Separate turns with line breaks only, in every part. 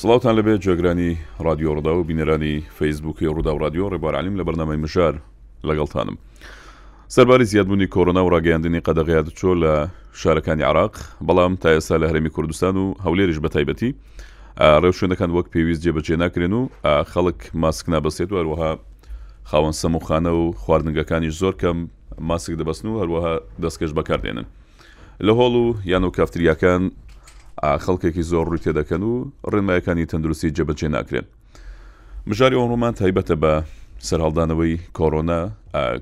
سڵاوتان لەبێت جێگرانی رادیۆ ڕووداو و بینەرانی فەیسبووکی ڕوودا و رادیۆ ڕێبوار علیم لە بەرنامەی مژار لەگەڵتانم سەرباری زیادبوونی کۆرۆنا و ڕاگەیاندنی قەدەغەیات چۆ لە شارەکانی عراق بەڵام تا ئێستا لە هەرێمی کوردستان و هەولێریش بە تایبەتی ڕێوشوێنەکان وەک پێویست جێبەجێ ناکرێن و خەڵک ماسک نابەسێت و هەروەها خاوەن سەموخانە و خواردنگەکانی زۆر کەم ماسک دەبەستن و هەروەها دەستکەش بەکاردێنن لە هۆڵ و یانە و کافتریاکان خەڵکێکی زۆر ڕووی تێدەکەن و ڕێنمایەکانی تەندروستی جێبەجێ ناکرێن مژاری ئەوڕۆمان تایبەتە بە سەرهەڵدانەوەی کۆرۆنا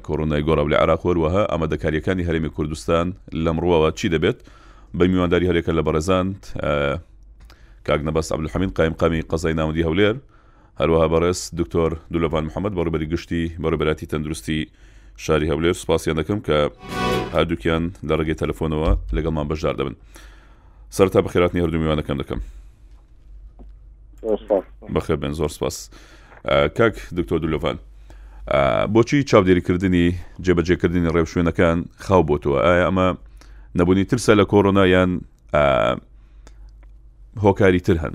کۆرۆنای گۆڕاو لە عراق وەروەها ئامادەکاریەکانی هەرێمی کوردستان لەم ڕووەوە چی دەبێت بە میوانداری هەرێکە لە بەڕێزانت کاک نەبەست عبدالحمین قایم قامی قەزای ناوەندی هەولێر هەروەها بەڕێز دکتۆر دولەڤان محەمەد بەڕێوبەری گشتی بەڕێوبەرایەتی تەندروستی شاری هەولێر سوپاسیان دەکەم کە هەردووکیان لە ڕێگەی تەلەفۆنەوە لەگەڵمان بەشدار دەبن سەرتا بەخێراتنی هەردوو میوانەکان دەکەم بەخێر بن زۆر سپاس کاک دکتۆر دولۆڤان بۆچی چاودێریکردنی جێبەجێکردنی ڕێوشوێنەکان خاو بۆتەوە ئایا ئەمە نەبوونی ترسە لە کۆرۆنا یان هۆکاری تر هەن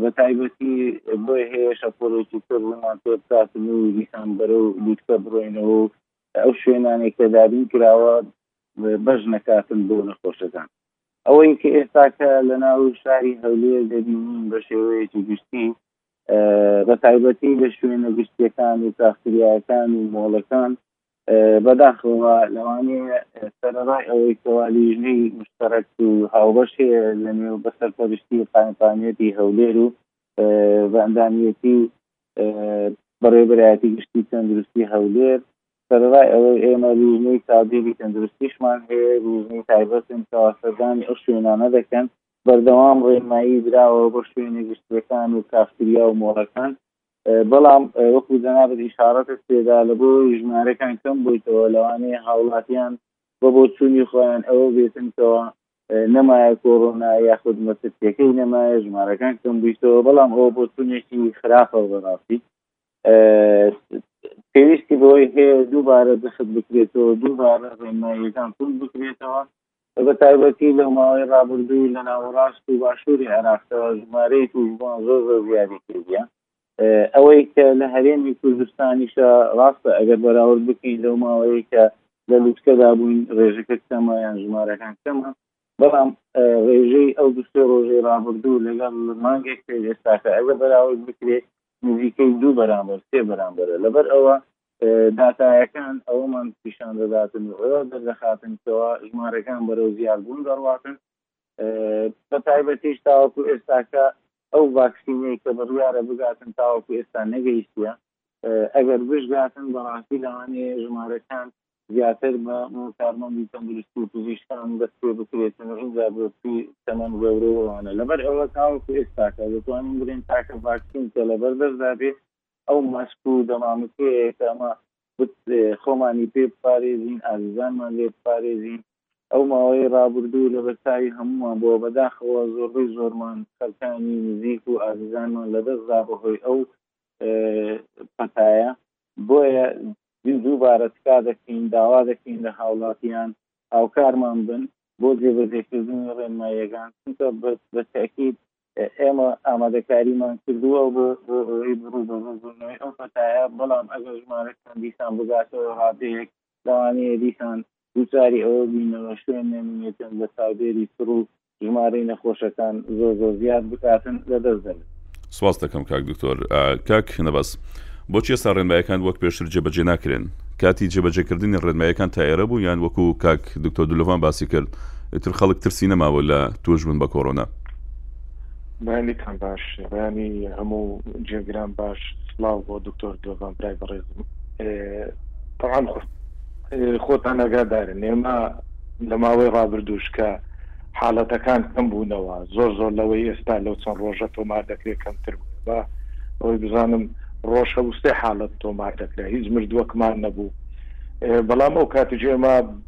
بە تایبەتی بۆیە هەیە شەپۆلێکی تر ڕوومان پێ بکاتن و دیسان بەرە و لوتکە بڕۆینەوە و ئەو شوێنانێک کە دابین کراوە بەش نەکاتن بۆ نەخۆشەکان ئەوەی کە ئێستاکە لە ناو شاری هەولێر دەبینین بە شێوەیەکی گشتی بە تایبەتی لە شوێنە گشتیەکان و تاختریاکان و مۆڵەکان بەداخەوە لەوانەیە سەرەڕای ئەوەی کەوا لیژنەی مشتەرەک و هاوبەش هەیە لە نێو بە سەرپەرشتی قایمقامیەتی هەولێر و بە ئەندامیەتی بەڕێوبەرایەتی گشتی تەندروستی هەولێر سەرەڕای ئەوەی ئێمە لیژنەی کادیری تەندروستیشمان هەیە لیژنەی تایبەتن کەوا سەردانی ئەو شوێنانە دەکەن بەردەوام ڕێنمایی دراوە بۆ شوێنە گشتیەکان و کافتریا و مۆڵەکان بەڵام وەکو جەنابت ئیشارەتت پێدا لە بۆی ژمارەکان کەم بویتەوە لەوانەیە هاوڵاتیان بە بۆچونی خۆیان ئەوە بێتن کەوا نەمایە کۆرۆنا یاخود مەترسیەکەی نەمایە ژمارەکان کەم بویتەوە بەڵام ئەوە بۆچونێکی خراپە بەڕاستی پێویستی بۆی هەیە دووبارە دەخت بکرێتەوە دووبارە ڕێنماییەکان تون بکرێتەوە و بە تایبەتی لە ماوەی ڕابردوو لە ناوەڕاست و باشووری عێراقدا ژمارەی تووشبووان زۆر زۆر زیادی کردیە ئەوەی کە لە هەرێمی کوردستانیشە ڕاستە ئەگەر بەراورد بکەین لەو ماوەیەی کە لە لوتکەدا بووین ڕێژەکە کەمە یان ژمارەکان کەمە بەڵام ڕێژەی ئەو دو سێ ڕۆژەی ڕابردوو لەگەڵ مانگێک پێ ئێستاکە ئەگە بەراورد بکرێت نزیکەی دوو بەرامبەر سێ بەرامبەرە لەبەر ئەوە داتایەکان ئەوەمان پیشان دەداتن و ئەوە دەردەخاتن کەوا ژمارەکان بەرەو زیادبوون دەڕواتن، بە تایبەتیش تاوەکو ئێستاکە ئەو ڤاکسینەی کە بڕیارە بگاتن تاوەکو ئێستا نەگەیشتیە، ئەگەر بشگاتن بەڕاستی لەوانەیە ژمارەکان زیاتر بە کارمەندی تەندروستی و پزیشکان دەست پێ بکرێتن و ئینجا بۆ کوی تەمەن گەورە و ئەوانە، لەبەر ئەوە تاوەکو ئێستاکە دەتوانین بڵێین تاکە ڤاکسین کە لەبەر دەستدا بێ ئەو ماسک و دەمامکەیەیە کە ئەمە وت خۆمانی پێ بپارێزین، ئازیزانمان لێ بپارێزین. ئەو ماوەیەی رابردوو لەبەر چاوی هەموومان بووە، بەداخەوە زۆربەی زۆرمان خەلکانی نزیک و ئازیزانمان لەدەست دا بەهۆی ئەو پەتایە، بۆیە دووبارە تکا دەکەین، داوا دەکەین لە هاوڵاتیان هاوکارمان بن بۆ جێبەجێکردنی رێنماییەگان، چونکە بە تەئکید ئێمە ئامادەکاریمان کردووە بۆ بۆ ئەوەی بڕوو بە بۆبوونەوەی ئەو پەتایە، بەڵام ئەگەر ژمارەکان دیسان بگاتەوە ڕادەیەک، لەوانەیە دیسان دووچاری ئەوە بینەوە شوێن نەمینێتن بە چاودێری سڕ و ژمارەی نەخۆشەکان زۆر زۆر زیاد بکاتن لەدەست دەن.
سپاست دەکەم کاک دکتۆر. کاک نەبەز، بۆچی ئێستا ڕێنماییەکان وەک پێشتر جێبەجێ ناکرێن؟ کاتی جێبەجێکردنی ڕێنماییەکان تا ئێرە بوو یان وەکو کاک دکتۆر دولڤان باسی کرد ئیتر خەڵک ترسی نەماوە لە تووشبوون بە کۆرۆنا؟
بەیانیتان باش بەیانی هەموو جێگران باش سلااو بۆ دکتۆر جۆڤان برای بەڕێزم تەعام خۆتان ئەگادارن ئێمە لە ماوەی ڕابردوش کە حاڵەتەکان کەم بوونەوە زۆر زۆر لەوەی ئێستا لەو چەند ڕۆژە تۆمار دەکرێت کەمتر بوو بە ئەوەی بزانم ڕۆژ هەبووستێ حاڵەت تۆمار دەکرێت هیچ مردووەکمان نەبوو بەڵام ئەو کاتژێمە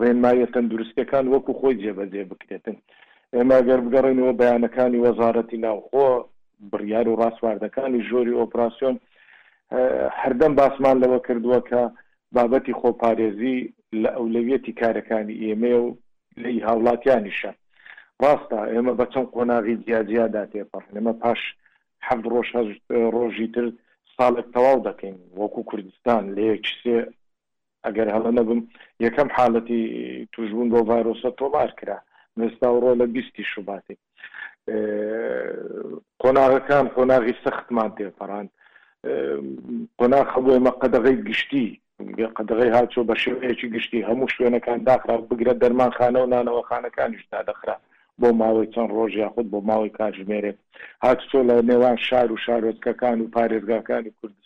ڕێنماییە تەندروستییەکان وەکو خۆی جێبەجێ بکرێتن. ئێمە گەر بگەڕێینەوە بەیانەکانی وەزارەتی ناوخۆ، بڕیار و ڕاسپاردەکانی ژۆری ئۆپراسیۆن، هەردەم باسمان لەوە کردووە کە بابەتی خۆپارێزی لە ئەولەویەتی کارەکانی ئێمەیە و لە ئی هاوڵاتیانیشە. ڕاستە ئێمە بە چەند قۆناغی جیاجیادا تێپەڕین. ئێمە پاش حەفت ڕۆژ هەشت ڕۆژی تر ساڵێک تەواو دەکەین وەکو کوردستان لە یەک سێ ئەگەر هەڵە نەبم یەکەم حالەتی توشبوون بەو ڤایرۆسە تۆمار کرا مێستا و ڕۆ لە بیستی شوباتی قۆناغەکان قۆناغی سەختمان تێپەڕان قۆناغ خەبوومە قەدەغی گشتی قەدەغی هاچۆ بە شێوەیەکی گشتی هەموو شوێنەکان داخرا بگرە دەرمان خانە و نانەوە خانەکانیش دادەخرا بۆ ماوەی چەند ڕۆژ یاخود بۆ ماوەی کاتژمێرێک هاتچۆ لە نێوان شار و شارۆچکەکان و پارێزگاکانی کوردستان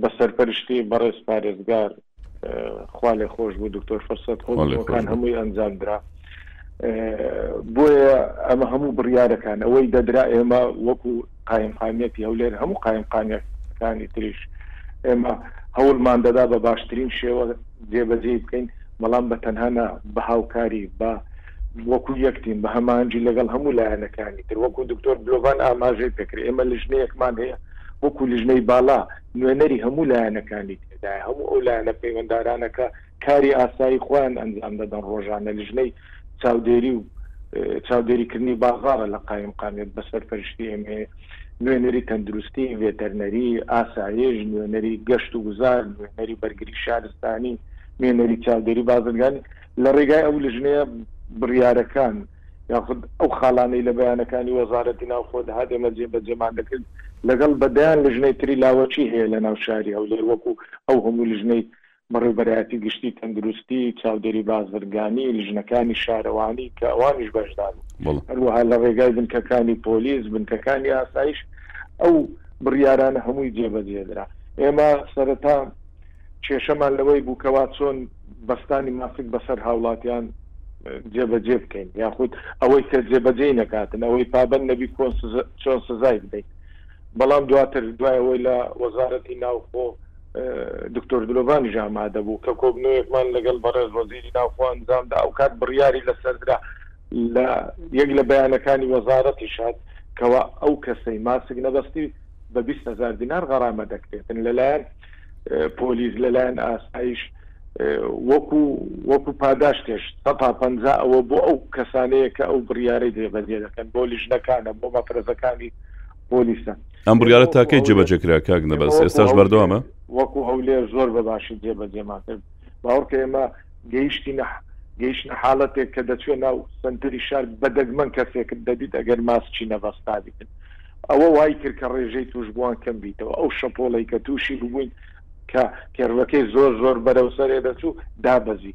بە سەرپەرشتی بەڕێز پارێزگار خوا لێ خۆش بوو دکتۆر فرسەت خۆکان هەمووی ئەنجامدرا بۆیە ئەمە هەموو بڕیارەکان ئەوەی دەدرا ئێمە وەکو قایم قامیەتی هەولێر هەموو قایم قامیەکانی تریش ئێمە هەوڵمان دەدا بە باشترین شێوە جێبەجێ بکەین بەڵام بە تەنها بە هاوکاری بە وەکو یەک تیم بە هەماهەنگی لەگەڵ هەموو لایەنەکانی تر وەکو دکتۆر بلۆڤان ئاماژەی پێکرد ئێمە لیژنەیەکمان هەیە وەکو لیژنەی باڵا نوێنەری هەموو لایەنەکانی تێدایە هەموو ئەو لایەنە پەیوەندارانەکە کاری ئاسایی خۆیان ئەنجام دەدەن ڕۆژانە لیژنەی چاودێری و چاودێریکردنی بازارە لە قایم قامێت بە سەرپەرشتی ئێمە نوێنەری تەندروستی ڤێتەرنەری ئاسایش نوێنەری گەشت و گوزار نوێنەری بەرگری شارستانی نوێنەری چاودێری بازرگانی لە ڕێگای ئەو لیژنەیە بڕیارەکان یاخود ئەو خاڵانەی لە بەیانەکانی وەزارەتی ناوخۆ دەهاتێمە جێ بەجێمان دەکرد لەگەڵ بە دەیان لیژنەی تری لاوەکی هەیە لە ناو شاری هەولێر وەکو ئەو هەموو لیژنەی بەڕێوبەرایەتی گشتی تەندروستی چاودێری بازرگانی لیژنەکانی شارەوانی کە ئەوانیش بەشدار هەروەها لە ڕێگای بنکەکانی پۆلیس بنکەکانی ئاسایش ئەو بڕیارانە هەمووی جێبەجێدرا ئێمە سەرەتا کێشەمان لەوەی بوو کەوا چۆن بەستانی ماسک بەسەر هاوڵاتیان جێبەجێ بکەین یاخود ئەوەی کە جێبەجێی نەکاتن ئەوەی پابەن نەبی کۆن چۆن سزای بدەین بەڵام دواتر دوای ئەوەی لە وەزارەتی ناوخۆ دکتۆر دلۆڤانی ژامادە بوو کە کۆبنەوەیەکمان لەگەڵ بەڕێز وەزیری ناوخۆ ئەنجامدا ئەو کات بڕیاری لەسەردرا لە یەک لە بەیانەکانی وەزارەتی شاد کەوا ئەو کەسەی ماسک نەبەستی بە 20هزار دینار غەرامە دەکرێتن لەلایەن پۆلیس لەلایەن ئاسایش وەکو وەکو پاداشتێش سەتا پ ئەوە بۆ ئەو کەسانەیە کە ئەو بڕیارەی دێبەجێ دەکەن بۆ لیژنەکانە بۆ مەپرزەکانی پۆلیسە
ئەم بڕیارە تاکەی جێبەجێکرا کاک نەبەس ئێستاش بەردەوامە
وەکو هەولێر زۆر بەباشی جێبەجێمان کرد باوەڕکە ئێمە گەیشتینە گەیشتنە حالەتێک کە دەچووە ناو سەنتەری شار بە دەگمەن کەسێکت دەدیت ئەگەر ماسکی نەبەستابیتن ئەوە وای کرد کە ڕێژەی توشبووان کەم بیتەوە ئەو شەپۆڵی کە تووشی ببووین کە کێرڤەکەی زۆر زۆر بەرەو سەرێ دەچوو دابەزی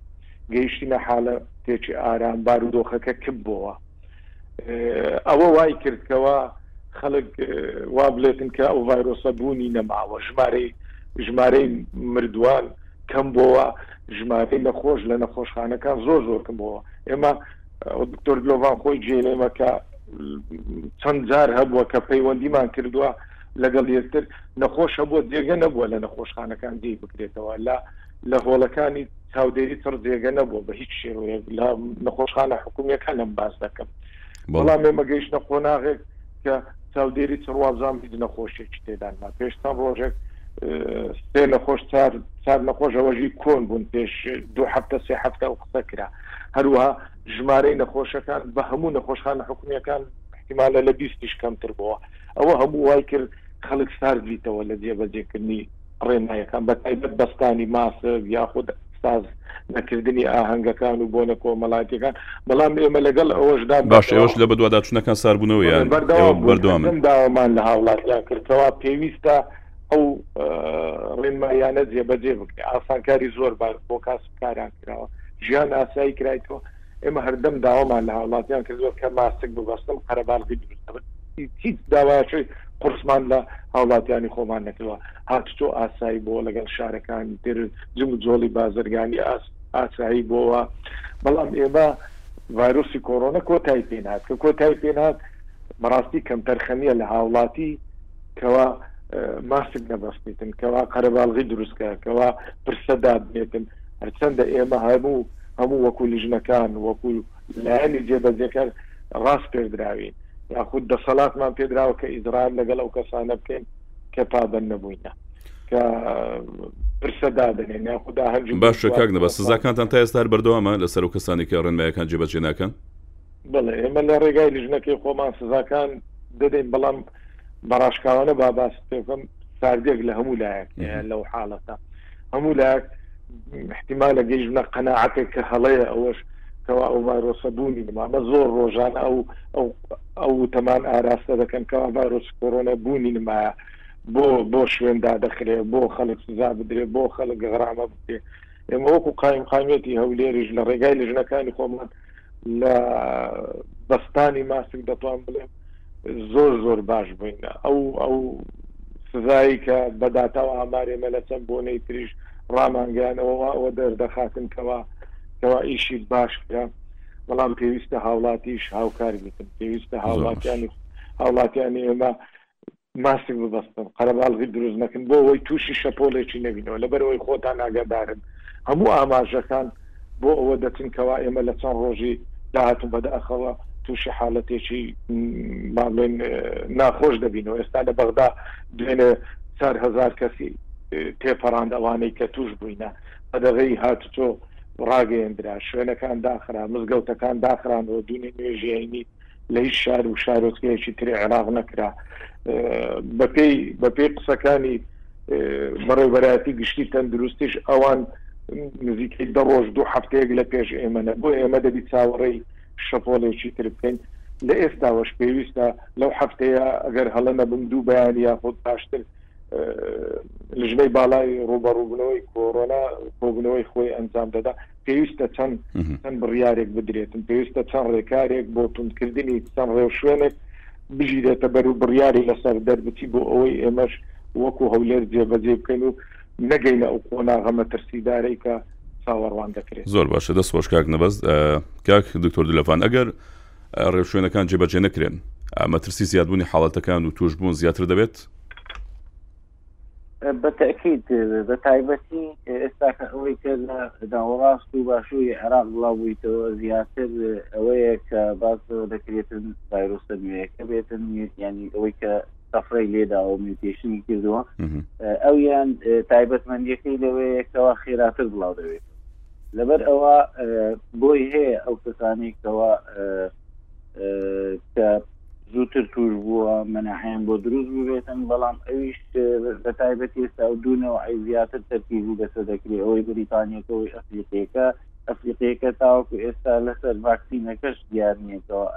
گەیشتینە حالە تێکی ئارام بار و دۆخەکە کپ بۆوە ئەوە وای کردکەوە خەڵک وا بلێتن کە ئەو ڤایرۆسە بوونی نەماوە ژمارەی ژمارەی مردووان کەم بۆوە ژمارەی نەخۆش لە نەخۆشخانەکان زۆر زۆر کەمبۆوە ئێمە دکتۆر گلۆڤان خۆی جێ لێمە کە چەند جار هەبووە کە پەیوەندیمان کردووە لەگەڵ یەکتر نەخۆش هەبووە جێگە نەبووە لە نەخۆشخانەکان جێی بکرێتەوە لە لە هۆڵەکانی چاودێری تڕ جێگە نەبووە بە هیچ شێوەیەک لە نەخۆشخانە حکومیەکان لەم باس دەکەم بەڵام ئێمە گەیشتە قۆناغێک کە چاودێری چڕوابزان هیچ نەخۆشیەکی تێدا نما پێش چەند ڕۆژێک سێ نەخۆش چار چار نەخۆش ئەوەژی کۆن بوون پێش دوو هەفتە سێ هەفتە و قسە کرا هەروەها ژمارەی نەخۆشەکان بە هەموو نەخۆشخانە حکومیەکان احتیمالە لە بیستیش کەمتر بووە ئەوە هەموو وای کرد خەڵک سارد بیتەوە لە جێبەجێکردنی ڕێنماییەکان، بەتایبەت بەستانی ماسک یاخود ساز نەکردنی ئاهەنگەکان و بۆنە کۆمەڵایەتییەکان، بەڵام ئێمە لەگەڵ ئەوەشدا
باشە ئێوەش لە بەدواداچوونەکان ساربوونەوەیان ئێوە
بەردەوام بوون، بەردەوامن؟ هەرچەند داوامان لە هاوڵاتیان کرد کەوا پێویستە ئەو ڕێنماییانە جێبەجێ بکرێت، ئاسانکاری زۆر باش بۆ کاسبکاران کراوە، ژیان ئاسایی کرایتەوە، ئێمە هەردەم داوامان لە هاوڵاتیان کردووە کە ماسک ببەستن قەرەباڵغی دروست دەبن هیچ داواچی قورسمان لە هاوڵاتیانی خۆمان نەکردوە هاتوچۆ ئاسایی بۆ لەگەڵ شارەکانی تر جم و جۆڵی بازرگانی ئاس ئاسایی بۆوە بەڵام ئێمە ڤایرۆسی کۆرۆنە کۆتای پێنات کە کۆتای پێنات بەڕاستی کەمتەرخەمیە لە هاوڵاتی کەوا ماسک نەبەستیتن کەوا قەرەباڵغی دروستکە کەوا پرسە دابنێتن هەرچەندە ئێمە هەموو هەموو وەکو لیژنەکان وەکو لایەنی جێبەجێکەر ڕاسپێردراوین یاخود دەسەلاتمان پێدراوە کە ئیزرائیل لەگەڵ ئەو کەسانە بکەین کە پابەن نەبووینە کە پرسە دادنێن یاخدا هەر
باشە کاک نەبە سزاکانتان تا ئێستار بەردەوامە لەسەر و کەسانی کە ڕێنمایەکان جێبەجێ ناکەن
بڵێ ئێمە لە ڕێگای لیژنەکەی خۆمان سزاکان دەدەین بەڵام بە ڕاشکاوانە با باست پێکەم ساردێک لە هەموو لایەک لەو حاڵەتە هەموو لایەک احتیمالە گەیشتە قەنەعاتێک کە هەڵەیە ئەوەش کەوا ئەو ڤایرۆسە بوونی نمامە زۆر ڕۆژان ئەو ئەو ئەو تەمان ئاراستە دەکەن کەوا ڤایرۆس کۆرۆنە بوونی نمایە بۆ بۆ شوێندا دەخرێ بۆ خەڵک سزا بدرێ بۆ خەڵک غرامە بکرێ ئێمە وەکو قایم قامەتی هەولێریش لە ڕێگای لژنەکانی خۆمان لە بەستانی ماسک دەتوان بڵێم زۆر زۆر باش بووین ئەو ئەو سزایی کە بەداتاوە ئامارێمە لە چەند بۆنەی تریش ڕامانگەیانەوە ئەوە دەردەخاتن کەەوە کەوا ئیشی باش کرا بەڵام پێویستە هاوڵاتیش هاوکار بتن پێویستە هاوڵاتیانی هاوڵاتیانی ئێمە ماسک ببەستن، قەرەباڵغی دروست نەکەن بۆ ئەوەی تووشی شەپۆلێکی نەبینەوە، لەبەرئەوەی خۆتان ئاگادارن هەموو ئاماژەکان بۆ ئەوە دەچن کەوا ئێمە لە چەند ڕۆژی داهاتوو بەداخەوە تووشی حالەتێکی با بڵێن ناخۆش دەبینەوە، ئێستا لە بەغدا دوێنێ چار هەزار کەسی تێپەڕاند ئەوانەی کە تووش بووینە قەدەغەی هاتوچۆ ڕاگەیەندرا، شوێنەکان داخرا، مزگەوتەکان داخرانەوە دوێنێ نوێژی ئەینی لە هیچ شار و شارۆچکەیەکی تری عێراق نەکرا بەپی بەپی قسەکانی بەڕێوبەرایەتی گشتی تەندروستیش ئەوان نزیکەی دە ڕۆژ دوو هەفتەیەک لە پێش ئێمەە بۆ ئێمە دەبی چاوەڕێی شەپۆلێکی تر بکەین لە ئێستاوەش پێویستە لەو هەفتەیە ئەگەر هەڵە نەبم دوو بەیان یاخود باشتر لژنەی باڵای ڕوبەڕوبنەوەی کۆرۆنا کۆبنەوەی خۆی ئەنجام دەدا پێویستە چەند چەند بڕیارێک بدرێتن پێویستە چەند ڕێکارێک بۆ تونکردنی چەند ڕێوشوێنێک بژیرێتە بەر و بڕیاری لەسەر دەربچی بۆ ئەوەی ئێمەش وەکو هەولێر جێبەجێ بکەین و نەگەینە ئەو قۆناغە مەترسیدارەی کە چاوەڕوان دەکرێت
زۆر باشە دەست خۆشکاک نەبەست کاک دکتۆر دلەفان ئەگەر ڕێوشوێنەکان جێبەجێ نەکرێن مەترسی زیادبوونی حاڵەتەکان و توشببوون زیاتر دەبێت
بەتەکیید بە تایبەتی ئێستا کە ئەوەی کە لە داوەڕاست و باشووری عێراق بڵاوبوویتەوە زیاتر ئەوەیە کە باز دەکرێتن ڤایرۆسە نوێیەکە بێتن ینی ئەوەی کە سەفرەی لێداوە میوتیشنی کردووە ئەو یان تایبەتمەندیەکەی لەوەیەکەوە خێراتر بڵاو دەوێت لەبەر ئەوە بۆی هەیە ئەو کەسانێکەوە کە زووتر تووش بووە مەناحەیان بۆ دروست ببێتن بەڵام ئەویش بە تایبەت ئێستا و دوونەوە ئەی زیاتر تەرکیزی لەسە دەکرێت ئەوەی بریتانیەکەەوەی ئەفلیقیەکە ئەفلیقیەکە تاوەکو ئێستا لەسەر ڤاکسینەکەش دیار نیەتەوە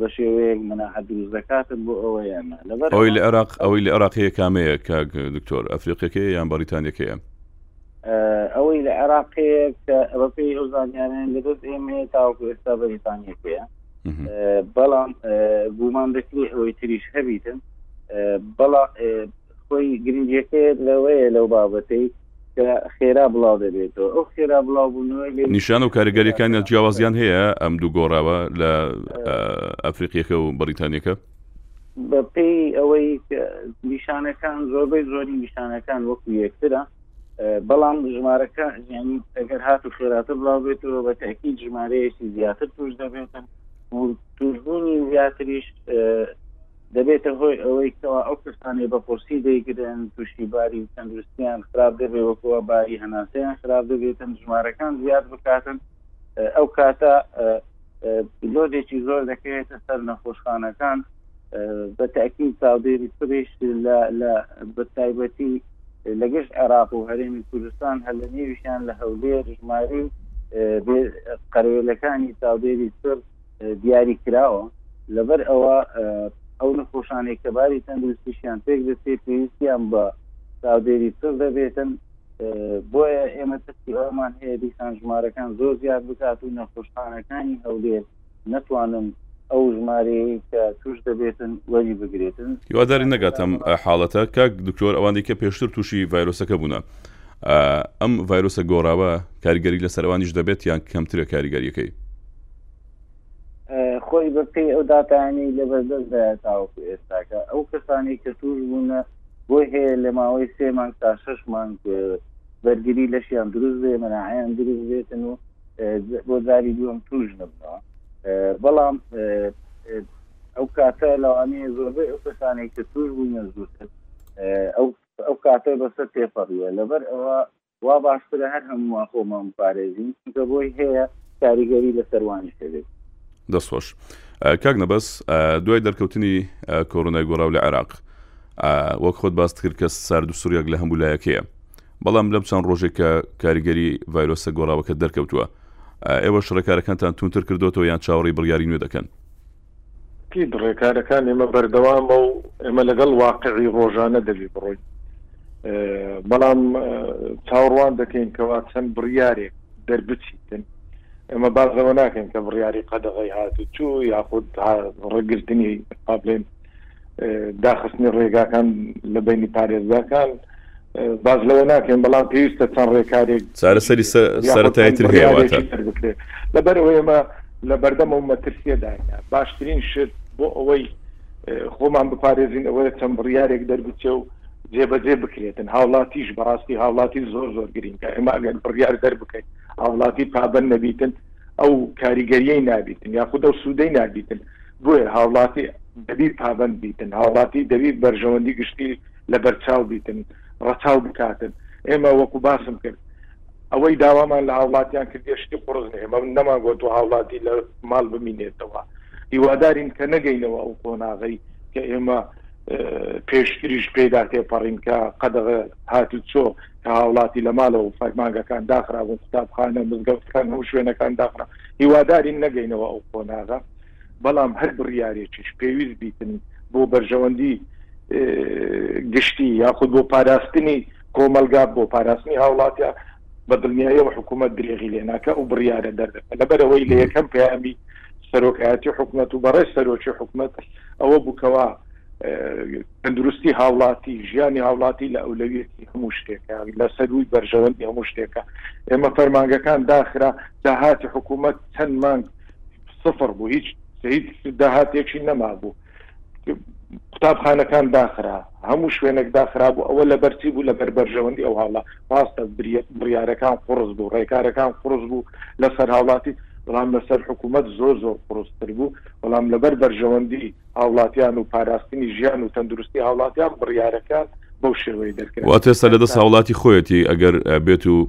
بە شێوەیەک مناحە دروست دەکاتن بۆ ئەوەیان لەبەر
ئەوی لە عێراق ئەوەی لە عێراقەیە کامەیە کە دکتۆر ئەفریقیەکەی یان بەریتانەکەیە
ئەوەی لە عێراقەیە کە بەپی ئەو زانیانیان لەدەست ئێمە تاوەکو ئێستا بەریتانیەکەیە بەڵام گومان دەکری ئەوەی تریش هەبیتن بەڵا خۆی گرنگەکە لەوەیە لەو بابەتەی خێرا بڵاو دەبێتەوە ئەو خێرا بڵاو بوونەوەی
نیشان و کاریگەریەکان لە جیاوازیان هەیە ئەم دوو گۆڕاوە لە ئەفریقیەکە و بەریتانیەکە
بەپی ئەوەی نیشانەکان زۆربەی زۆری نیشانەکان وەکو یەکترە بەڵام ژمارەکە یعنی ئەگەر هات و خێراتە بڵاو بێتەوە بە تاکیید ژمارەیەکی زیاتر توش دەبێتن توشبوونی زیاتریش دەبێتە هۆی ئەوەی کەوا ئەو کەسانی بە قورسی دەیگرن تووشی باری تەندروستیان خراپ دەبێ وەکووە باری هەناسەیان خراپ دەبێتن ژمارەکان زیاد بکاتن ئەو کاتە لۆدێکی زۆر دەکەوێتە سەر نەخۆشخانەکان بە تاکی چاودێری پرش لە بەتایبەتی لەگەشت عێراق و هەرێمی کوردستان هەر لە نێویشیان لە هەولێر ژماری قەرێلەکانی چاودێری سر دیاری کراوە لەبەر ئەوە ئەو نەخۆشانێک کە باری تەندروستیشیان پێک دەستێ پێویستیان بە چاودێری سر دەبێتن بۆیە ئێمە ترسی ئەومان هەیە دیسان ژمارەکان زۆر زیاد بکات و نەخۆشخانەکانی هەولێر نەتوانن ئەو ژمارەیە کە توش دەبێتن وەری بگرێتن
هیواداری نەگاتم حاڵەتە کاک دکتۆر ئەوانی کە پێشتر تووشی ڤایرۆسەکە بوونە ئەم ڤایرۆسە گۆڕاوە کاریگەری لە سەروانیش دەبێت یان کەمترە کاریگەریەکەی
خۆی بە پێی ئەو داتانی لە بەردەستدا تاوەکو ئێستاکە ئەو کەسانی کە توش بوونە بۆی هەیە لە ماوەی سێ مانگ تا شش مانگ بەرگری لەشیان دروست بێ مەناعیان دروست بێتن و بۆ جاری دووەم توش نبنەوە بەڵام ئەو کاتە لەوانەیە زۆربەی ئەو کەسانی کە توش بوونە زووتر ئەو ئەو کاتە بەسەر تێپەڕیە لەبەر ئەوە وا باشترە هەر هەموومان خۆمان بپارێزین چونکە بۆی هەیە کاریگەری لەسەر وانیش هەبێت.
دەست خۆش کاک نەبەز دوای دەرکەوتنی کۆرۆنای گۆراو لە عێراق وەک خۆت باست کرد کە سارد و سوریاک لە هەموو لایەکەیە بەڵام لەم چەند ڕۆژێک کە کاریگەری ڤایرۆسە گۆڕاوەکە دەرکەوتووە ئێوە شڕێکارەکانتان تونتر کردوەوە یان چاوەڕی بڕیاری نوێ دەکەن
ئەکید ڕێکارەکانی ئێمە بەردەوامە و ئێمە لەگەڵ واقعی ڕۆژانە دەبی بڕۆین بەڵام چاوەڕوان دەکەین کەوا چەند بڕیارێک دەربچیتن ئەمە باز لەوە ناکەین کە بڕیاری قەدەغی هاتوچوو یاخود ڕگرتنی پابلێن داخستنی ڕێگاکان لە بەینی پارێزگاکان باز لەوە ناکەین بەڵام پێویستە چەند ڕێکارێک
چارەسەری سەرەتایی تر
هەیە واتە بکرێت لەبەر ئەوەیەمە لە بەردەم و مەترسیە داینە باشترین شت بۆ ئەوەی خۆمان بپارێزین ئەوەیە چەند بڕیارێک دەربچێ و جێبەجێ بکرێتن هاوڵاتیش بەڕاستی هاوڵاتی زۆر زۆر گرینگە ئێمە ئەگەر بڕیار دەربکەین هاوڵاتی پابەن نەبیتن ئەو کاریگەریەی نابیتن یاخود ئەو سوودەی نابیتن بۆیە هاوڵاتی دەبی پابەند بیتن، هاوڵاتی دەبی بەرژەوەندی گشتی لەبەرچاو بیتن، ڕەچاو بکاتن. ئێمە وەکو باسم کرد ئەوەی داوامان لە هاوڵاتیان کردیە شتی قوڕس نیە، ئێمە نەمانگۆتوە هاوڵاتی لە ماڵ بمینێتەوە. هیوادارین کە نەگەینەوە ئەو قۆناغەی کە ئێمە پێشتریش پێیدا تێپەڕین کە قەدەغە هاتوچۆ کە هاوڵاتی لە ماڵەوە فەرمانگەکان داخرابوون، قوتابخانە، مزگەوتەکان، هەموو شوێنەکان داخرا. هیوادارین نەگەینەوە ئەو قۆناغە. بەڵام هەر بڕیارێکیش پێویست بیتن بۆ بەرژەوەندی گشتی یاخود بۆ پاراستنی کۆمەلگا بۆ پاراستنی هاوڵاتە بە دڵنیایەوە حکوومەت درێغی لێناکە و بڕیارە دەردەکە لەبەرەوەی لە یەکەم پەیامی سەرۆکایەتی حکوومەت و بەڕێ سەرۆکی حکوومەت ئەوە بووکەوە تەندروستی هاوڵاتی ژیانی هاوڵاتی لە ئەولەویەتی هەموو شتێکە لە سەروی بەرژەوەندی هەموو شتێکە ئێمە فەرمانگەکان داخرا داهاتی حکوومەت چەند مانگ سفر بوو هیچ هیچ داهاتێکی نەمابوو قوتابخانەکان داخرا هەموو شوێنێک داخرا بوو ئەوە لە بەرچی بوو لە بەربەرژەوەندی ئەو هاڵە ڕاستە بڕیارەکان قڕز بوو ڕێکارەکان قڕز بوو لەسەر هاوڵاتی بەڵام لەسەر حکوومەت زۆر زۆر قڕستر بوو بەڵام لەبەر بەرژەوەندی هاوڵاتیان و پاراستنی ژیان و تەندروستی هاوڵاتیان بڕیارەکان بەو شێوەی دەکرێت
واتێستا لە دەست هاوڵاتی خۆەتی ئەگەر بێت و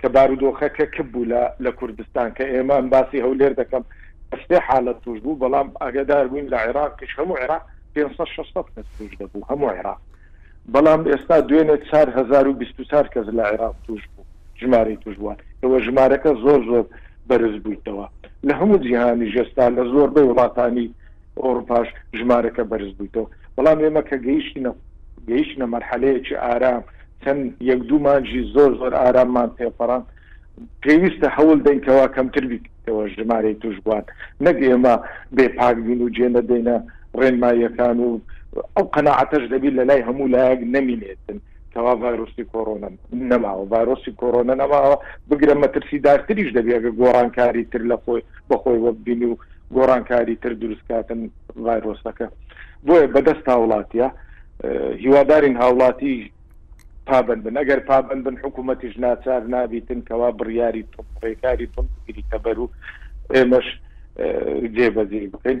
کە بارودۆخەکە کپ بوو لە کوردستان کە ئێمە ئەم باسی هەولێر دەکەم ئەسێ حالت توش بوو بەڵام ئاگدار بووین لە عێراقیش هەموو عێراق 500 کەس توش دەبوو هەموو عێراق بەڵام ئێستا دوێنێ 424 کەس لە عێراق توش بوو ژمارەی توشبووان ئەوە ژمارەکە زۆر زۆر بەرز بوویتەوە لە هەموو جیهانی ژێستا لە زۆربەی وڵاتانی ئەوڕوپاش ژمارەکە بەرز بویتەوە بەڵام ئێمە کە گەیشتینە گەیشتنە مەرحەلەیەکی ئارام چەند یەک دوو مانجی زۆر زۆر ئاراممان تێپەڕان پێویستە هەول دەین کەوا کەمتر بیتەوە ژمارەی توشبووان نەک ئێمە بێ پاک بین و جێ نەدەینە ڕێنماییەکان و ئەو قەنەعەتەش دەبیت لە لای هەموو لایەک نەمینێتن کەوا ڤایرۆسی کۆرۆنا نەماوە ڤایرۆسی کۆرۆنا نەماوە بگرە مەترسیدارتریش دەبێت گۆڕانکاری تر لە خۆی بەخۆی وەک بینی و گۆڕانکاری تر دروست کاتن ڤایرۆسەکە بۆیە بەدەست هاوڵاتیە هیوادارین هاوڵاتی پابند بن ئەگەر پابند بن حکوومەتیش ناچار نابیتن کەوا بڕیاری ڕێکاری بم بگریتە بەر و ئێمەش جێبەجێ بکەین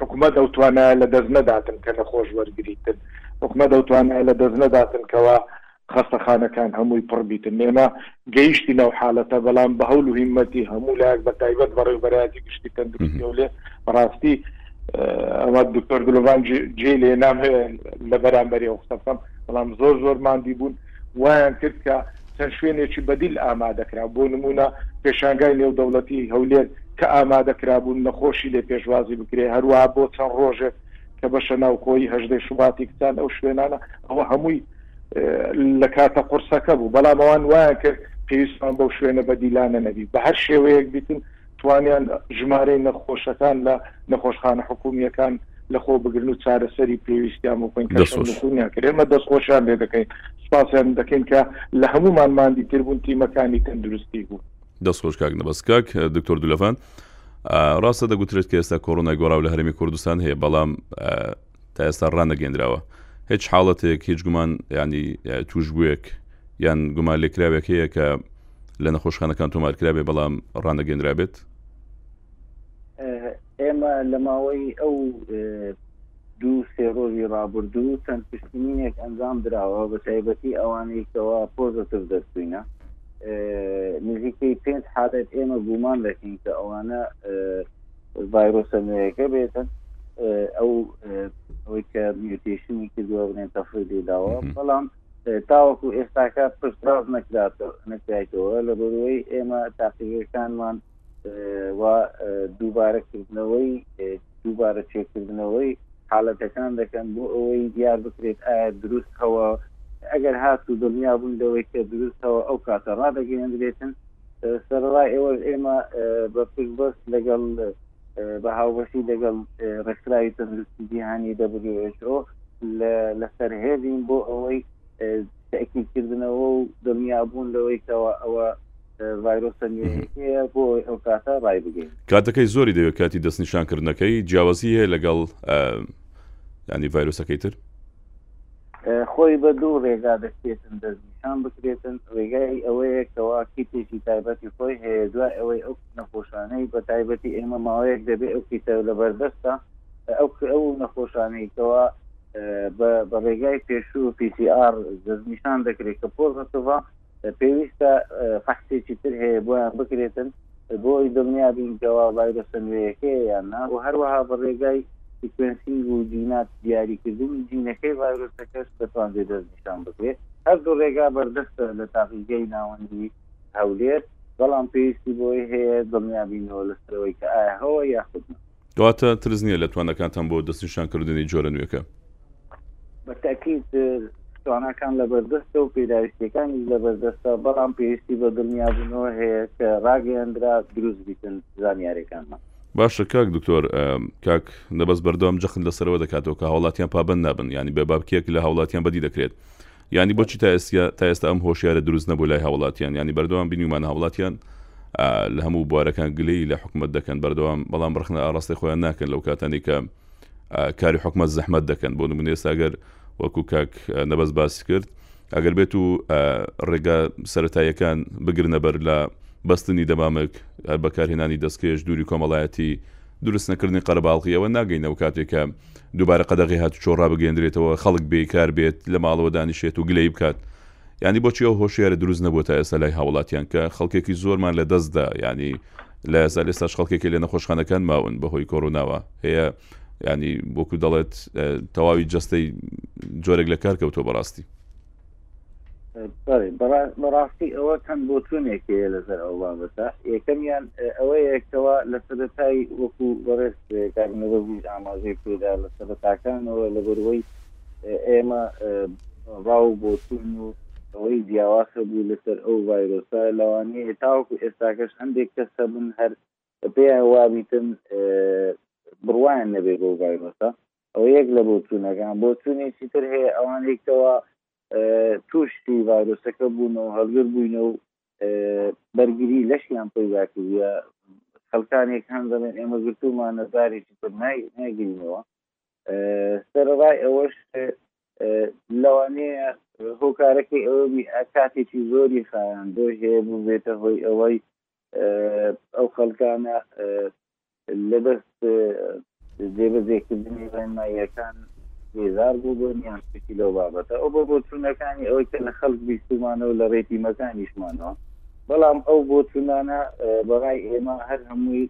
حکومەت ئەو توانایە لە دەست نەداتن کە لە خۆش وەرگتن حکومەت ئەو توانایە لە دەست نەداتن کەەوە خەستەخانەکان هەمووی پڕبیتن نێمە گەیشتی ناو حالەتە بەڵام بە هەول و هیمەتی هەموو لایەک بە تایبەت بە ڕێوبەرایەتی گشتی تەندروستی و لێ بەڕاستی ئەوە دکتۆر دلۆڤان جێ لێ نام لە بەرامبەری ئەو قسە بکەم بەڵام زۆر زۆر مادی بوون وایان کرد کە چەند شوێنێکی بەدیل ئامادەکرا، بۆ نموونە پێشانگای نێودەوڵەتیی هەولێر کە ئامادەکرابوو نەخۆشی لێ پێشوازی بکرێ، هەروەها بۆ چەند ڕۆژێک کە بەشە ناوخۆیی هەژدەی شوباتی کچان ئەو شوێنانە، ئەوە هەمووی لە کاتە قورسەکە بوو، بەڵام ئەوان وایان کرد پێویستمان بەو شوێنە بەدیلانە نەبی، بە هەر شێوەیەک بیتن، توانیان ژمارەی نەخۆشەکان لە نەخۆشخانە حکوومییەکان لەخۆ بگرن و چارەسەری پێویستیان بۆ بکەین، کەشە نکوونیان کرد. ئێمە دەستخۆشیان لێ دەکەین، سوپاسیان دەکەین کە لە هەموومان ماندیتر بوون، تیمەکانی تەندروستی بوون.
دەستخۆش کاک نەبەز. کاک دکتۆر دولەڤان، ڕاستە دەگوترێت کە ئێستا کۆرۆنای گۆڕاو لە هەرێمی کوردستان هەیە، بەڵام، تا ئێستا ڕانەگەندراوە هیچ حاڵەتێک هیچ گومان ینی توشبووێک یان گومان لێکراوێک هەیە کە لە نەخۆشخانەکان تۆمارکرابێ بەڵام ڕانەگەندرا بێت
ئێمە لە ماوەی ئەو دوو سێرۆژی ڕابردوو چەند پشتینێک ئەنجام دراوە بە تایبەتی ئەوانەی کەوا پۆزتر دەستوینە نزیکەی پێنج حالت ئێمە گومان دەکەین کە ئەوانە ڤایرۆسە نوێیەکە بێتن ئەو ئەوەی کە میوتیشنی کردوە بنێن تەفری داوە بەڵام تاوەکو ئێستاکە پشتڕاز نەکرات نەکرایتەوە لە بەروەی ئێمە تاقیەکانمان و دووبارەکردنەوەی دووبارە چێکردنەوەی حالەتەکان دەکەن بۆ ئەوەی دیار بکرێت ئایا دروست هەوە ئەگەر هاتوو دڵنیا بوون لەوەی کە دروستەوە ئەو کاتە ڕادەگەیەندرێتن سەرەڕای ئەوەش ئێمە بە پشتبەست لەگەڵ بە هاوبەشی لەگەڵ ڕێکخراوی تەندروستی جیهانی WHO لەسەر هێزین بۆ ئەوەی تاکیدکردنەوە و دڵنیابوون لەوەی کەەوە ئەوە ڤایرۆسە نوێیەکەیە بۆ ئەو کاتە ڕای بگەین
کاتەکەی زۆری دەوێت کاتی دەستنیشانکردنەکەی جیاوازی هەیە لەگەڵ ینی ڤایرۆسەکەی تر
خۆی بە دوو ڕێگا دەکرێتن دەستنیشان بکرێتن ڕێگای ئەوەیە کەوا کیتێکی تایبەتی خۆی هەیە دوای ئەوەی ئەو نەخۆشانەی بە تایبەتی ئێمە ماوەیەک دەبێ ئەو کیتە لە بەردەستە ئەو ئەو نەخۆشانەی کەوا بە ڕێگای پێشوو پیسی ئار دەستنیشان دەکرێت کە پۆزتڤ پێویستە فەحسێکی تر هەیە بۆیان بکرێتن بۆی دڵنیا بین کەوا ڤایرۆسە نوێیەکەی یان نا و هەروەها بە ڕێگای سیکوێنسینگ و جینات دیاریکردنی جینەکەی ڤایرۆسەکەش دەتوانێت دەستنیشان بکرێت هەردوو ڕێگا بەردەستە لە تاقیگەی ناوەندی هەولێر بەڵام پێویستی بۆی هەیە دڵنیا بینەوە لەسەرەوەی کە ئایا هەوە یاخود
نا کەواتە ترس نییە لە توانەکانتان بۆ دەستنیشانکردنی جۆرە نوێکە؟
بەتاکیت تواناکان لە بەردەستە و پێداویستیەکانیش لە بەردەستە بەڵام پێویستی بە دڵنیابوونەوە هەیە کە ڕاگەیاندرا دروست بیتن زانیارەکانمان
باشە کاک دکتۆر کاک نەبەس بەردەوام جەخت لەسەرەوە دەکاتەوە کە هاوڵاتیان پابند نابن ینی بە بابکێک لە هاوڵاتیان بەدی دەکرێت یانی بۆچی تا ئێستا تا ئێستا ئەم هۆشیارە دروست نەبوو لای هاوڵاتیان ینی بەردەوام بینیمان هاوڵاتیان لە هەموو بوارەکان گلەی لە حکومت دەکەن بەردەوام بەڵام ڕخنە ئاڕاستی خۆیان ناکەن لەو کاتانی کە کاری حکومت زەحمت دەکەن بۆ نمونێ ساگەر وەکو کاک نەبەز باسی کرد ئەگەر بێت و ڕێگا سەتاییەکان بگرنەبەر لە بەستنی دەمامک هەر بەکارهێنانی دەستکێش دووری کۆمەڵایەتی دروستنەکردنی قەرباڵغیەوە ناگەینەوە کاتێکە دووبارە قەدەغەی هاتوچۆ ڕابگەیەندرێتەوە، خەڵک بێکار بێت، لە ماڵەوە دانیشێت و گلەیی بکات. یانی بۆچی ئەو هۆشیارە دروست نەبووە تا ئێستا لای هاوڵاتیان کە خەڵکێکی زۆرمان لە دەست دا یانی لە ئێستا ئێستاش خەڵکێکی لە نەخۆشخانەکان ماون بە هۆی کۆرۆناوە هەیە یانی وەکو دەڵێت تەواوی جەستەی جۆرێک لە کار کەوتووە بەڕاستی.
بەڕاستی ئەوە چەند بۆ چونێکەیە لەسەر ئەو بابەتە یەکەمیان ئەوە یەکەوە لە سەرەتای وەکو بەڕێز کارنەوەزی ئاماژەی پێدا لە سەرەتاکانەوە لە بەروەی ئێمە ڕاو بۆ چون و ئەوەی جیاواسە بوو لەسەر ئەو ڤایرۆسە لەوانەیە تاوەکو ئێستاکەش هەندێک کەس هەبن هەر پێیان وابیتن بڕوایان نەبێ بۆ ڤایرۆسە ئەوە یەک لە بۆچوونەکان، بۆچوونێکی تر هەیە ئەوانەی کەوا تووشی ڤایرۆسەکە بوونە و هەڵگر بووینە و بەرگری لەشیان پەیدا کردە خەلکانێک هەن دەڵێن ئێمە گرتومانە جارێکی تر ناگرینەوە سەرڕای ئەوەش لەوانەیە هۆکارەکەی ئەوەبی کاتێکی زۆری خایان بۆی هەیە بوو بێتە هۆی ئەوەی ئەو خەلکانە لەدەست جێبەجێکردنی ڕێنماییەکان بێزار بووبن یان شتێکی لەو بابەتە، ئەو بۆ بۆچوونەکانی ئەوەی کە لە خەڵک بیستوومانە و لە ڕێی تیمەکانیشمانەوە، بەڵام ئەو بۆچوونانە بە ڕای ئێمە هەر هەمووی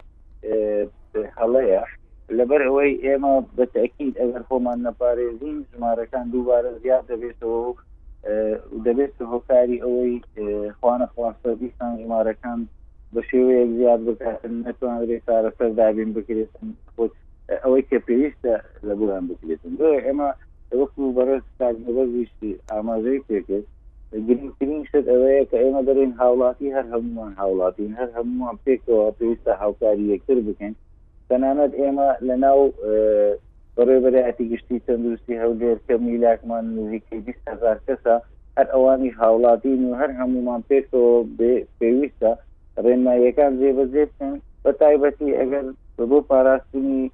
هەڵەیە، لەبەر ئەوەی ئێمە بە تەئکید ئەگەر خۆمان نەپارێزین ژمارەکان دووبارە زیاد دەبێتەوە و دەبێتە هۆکاری ئەوەی خوانەخواستە دیسان ژمارەکان بە شێوەیەک زیاد بکاتن نەتوانرێت چارەسەر دابین بکرێتن خۆت ئەوەی کە پێویستە لە بۆیان بکرێتن بۆ ئێمە وەکو بەڕێز تاکنەبەزیشتی ئاماژەی پێکرد گرنگترین شت ئەوەیە کە ئێمە دەرین هاوڵاتی هەر هەمومان هاوڵاتین هەر هەمومان پێکەوە پێویستە هاوکاری یەکتر بکەین تەنانەت ئێمە لە ناو بەڕێوبەرایەتی گشتی تەندروستی هەولێر کە میلاکمان نزیکەی هزار کەسە هەر ئەوانیش هاوڵاتین و هەر هەمومان پێکەوە پێویستە ڕێنماییەکان جێبەجێ بکەن بە تایبەتی ئەگەر بۆ پاراستنی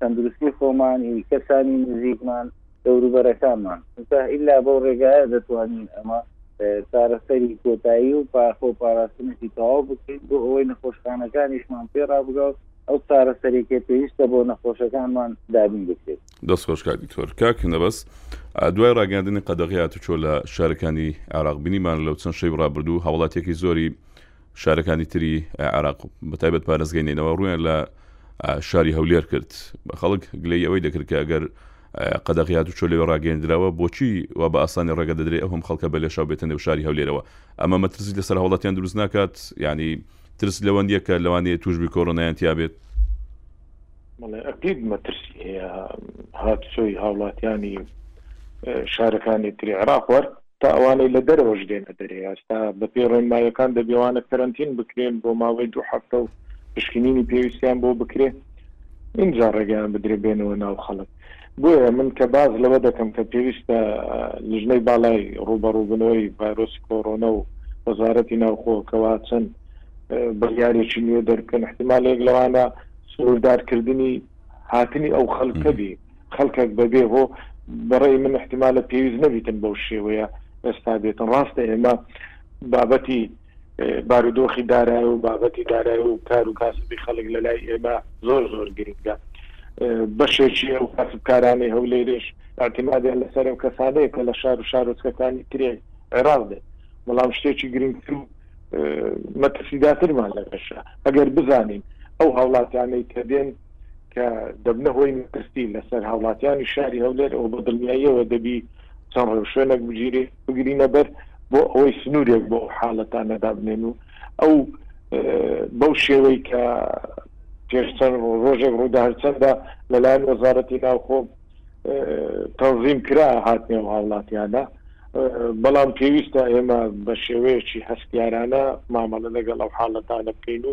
تەندروستی خۆمانی کەسانی نزیکمان دەوروبەرەکانمان، چونکە ئیلا بەو ڕێگایە دەتوانین ئەمە چارەسەری کۆتایی و خۆپاراستنێکی تەواو بکەین، بۆ ئەوەی نەخۆشخانەکانیشمان پێ ڕابگا و ئەو چارەسەرەی کە پێویستە بۆ نەخۆشەکانمان دابین بکرێت.
دەست خۆش کاک دکتۆر. کاک نەبەز دوای ڕاگەیاندنی قەدەغەی هاتوچۆ لە شارەکانی عێراق، بینیمان لەو چەند شەوی ڕابردوو هاوڵاتیەکی زۆری شارەکانی تری عێراق بە تایبەت پارێزگای نەینەوا ڕوویان لە شاری هەولێر کرد بە خەڵک گلەی ئەوەی دەکرد کە ئەگەر قەدەغیات و چۆ لەوێ ڕاگەندراوە بۆچی و بە ئاسانی ڕێگە دەدرێت ئەو هەم خەڵکە بە لێشاو بێتە نێو شاری هەولێرەوە ئەمە مەترسی لەسەر هەوڵەتیان دروست ناکات ینی ترس لەوەندیە کە لەوانەیە توشبی کۆرۆنایان تیاابێت
ئەقید مەترسی هەیە هاتچۆی هاوڵاتیانی شارەکانی تری عراق وەرد تا ئەوانەی لە دەرەوەش دێنە دەرێ، ئێستا بەپێی ڕێنماییەکان دەبێ ئەوانە کەرەنتین بکرێن بۆ ماوەی دوو هەفتە و پشکنینی پێویستیان بۆ بکرێ، ئینجا ڕێگەیان بدرێ بێنەوە ناو خەڵک. بۆیە من کە باس لەوە دەکەم کە پێویستە لیژنەی باڵای ڕووبەڕووبوونەوەی ڤایرۆسی کۆرۆنا و وەزارەتی ناوخۆ کەوا چەند بڕیارێکی نوێ دەربکەن، ئیحتیمالێک لەوانە سنووردارکردنی هاتنی ئەو خەڵکە بی. خەڵکەک بە بێ هۆ بە ڕێی من احتمالە پێویست نەبیتن بەو شێوەیە ئێستا بێتن ڕاستە ئێمە بابەتی بارودۆخی دارای و بابەتی دارای و کار و کاسبی خەڵک لە لای ئێمە زۆر زۆر گرنگە بەشێکی ئەو کاسبکارانی هەولێرش اعتمادیان لەسەر ئەو کەسانەیە کە لە شار و شارۆچکەکانی ترێن عێراق دێن بەڵام شتێکی گرنگتر و مەترسیداترمان لەگەشە ئەگەر بزانین ئەو هاوڵاتیانەی کە دێن کە دەبنە هۆی مەترسی لەسەر هاوڵاتیانی شاری هەولێر ئەو بە دڵنیاییەوە دەبی چەند ڕێوشوێنێک بگیری بگرینە بەر بۆ ئەوەی سنوورێک بۆ حاڵەتانەدا بنێن و ئەو بەو شێوەی کە پێش چەند ڕۆژێک ڕوودا هەرچەندە لەلایەن وەزارەتی ناوخۆ تەنظیم کرا هاتنێ و هاوڵاتیانە بەڵام پێویستە ئێمە بە شێوەیەکی هەستیارانە مامەڵە لەگەڵ ئەو حاڵەتانە بکەین و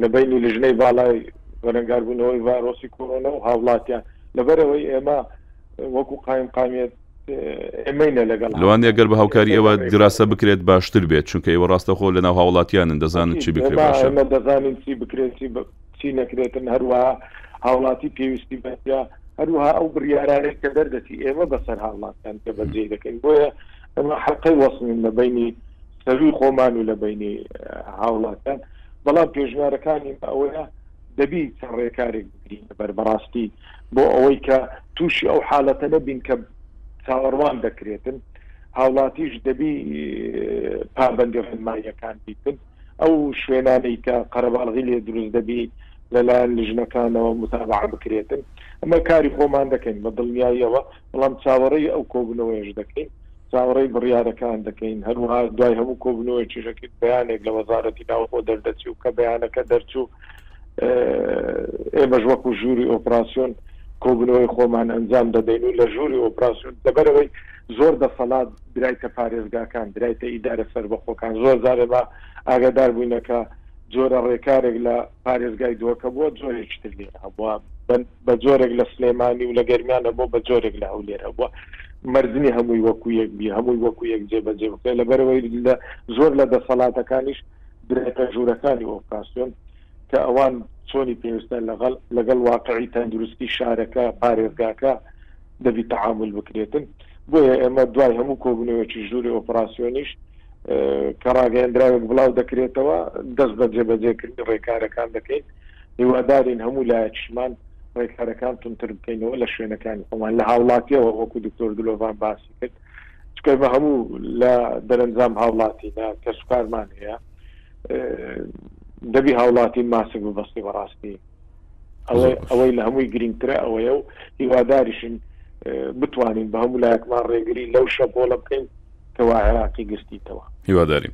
لە بەینی لژنەی باڵای بەرەنگاربوونەوەی ڤایرۆسی کۆرۆنا و هاوڵاتیان لەبەرئەوەی ئێمە وەکو قایمقامیەت ئێمەینە لەگەڵ
لەوانەیە گەر بە هاوکاری ئێوە دراسە بکرێت باشتر بێت چونکە ئێوە ڕاستەخۆ لەناو هاوڵاتیانن دەزانن چی بکرێت باشە.
ئێمە دەزانین چی بکرێت چی ب- چی نەکرێتن هەروەها هاوڵاتی پێویستی بەتیا هەروەها ئەو بڕیارانەی کە دەردەچی ئێمە بەسەر هاوڵاتیان جێبەجێی دەکەین بۆیە ئەمە حەقەی وەسنین لە بینی سەروی خۆمان و لە بینی هاوڵاتیان بەڵام پێشنارەکانی ئەوەیە دەبی چەند ڕێکارێک بگرین بەر بەڕاستی بۆ ئەوەی کە تووشی ئەو حالەتە نەبین کە چاوەڕوان دەکرێتن هاوڵاتیش دەبی پابندی ڕێنماییەکان بیتن ئەو شوێنانەی کە قەرەباڵغی لێ دروست دەبی لەلایەن لژنەکانەوە متابع بکرێتن ئەمە کاری خۆمان دەکەین بە دڵنیاییەوە بەڵام چاوەڕێی ئەو کۆبوونەوەیەش دەکەین، چاوەڕێی بڕیارەکان دەکەین، هەروەها دوای هەموو کۆبوونەوەیەکیش ئەکرێت بەیانێک لە وەزارەتی ناوخۆ دەردەچی و کە بەیانەکە دەرچوو ئێمەش وەکو ژووری ئۆپراسیۆن کۆبوونەوەی خۆمان ئەنجام دەدەین و لە ژووری ئۆپراسیۆن لەبەرەوەی زۆر دەسەڵات درایتە پارێزگاکان درایتە ئیدارە سەربەخۆکان زۆر جارێ بە ئاگادار بووینەکە جۆرە ڕێکارێک لە پارێزگای دۆکە بووە جۆرێکی تر لێرە هەبووە بە جۆرێک لە سلێمانی و لە گەرمیان هەبووە بە جۆرێک لە هەولێر هەبووە مەرجنی هەمووی وەکو یەک بی هەمووی وەکو یەک جێ بەجێ بکرێت لە بەرەوەی لە زۆر لە دەسەڵاتەکانیش درێتە ژوورەکانی ئۆپراسسیۆن کە ئەوان چۆنی پێویستە لەگەڵ لەگەڵ واقعی تەندروستی شارەکە پارێزگاکە دەبی تەعامل بکرێتن بۆیە ئێمە دوای هەموو کۆبنەوەکی ژووری ئۆپراسسیۆنیش کە ڕاگەیەندراوێک بڵاو دەکرێتەوە دەست بە جێبەجێکردنی ڕێکارەکان دەکەین هیوادارین هەموو لایەکشمان ڕێکارەکان تونتر بکەینەوە لە شوێنەکانی خۆمان لە هاوڵاتیەوە وەکو دکتۆر دلۆڤان باسی کرد چکە بە هەموو لە دەرەنجام هاوڵاتی لە کەسوکارمان هەیە دەبی هاوڵاتی ماسک ببستی بەڕاستی ئەوەی ئەوەی لە هەمووی گرنگترە ئەوەیە و هیواداریشن بتوانین بە هەموو لایەکمان ڕێگری لەو شەپۆڵە بکەین کەوا عێراقی گرتیتەوە
هیوادارین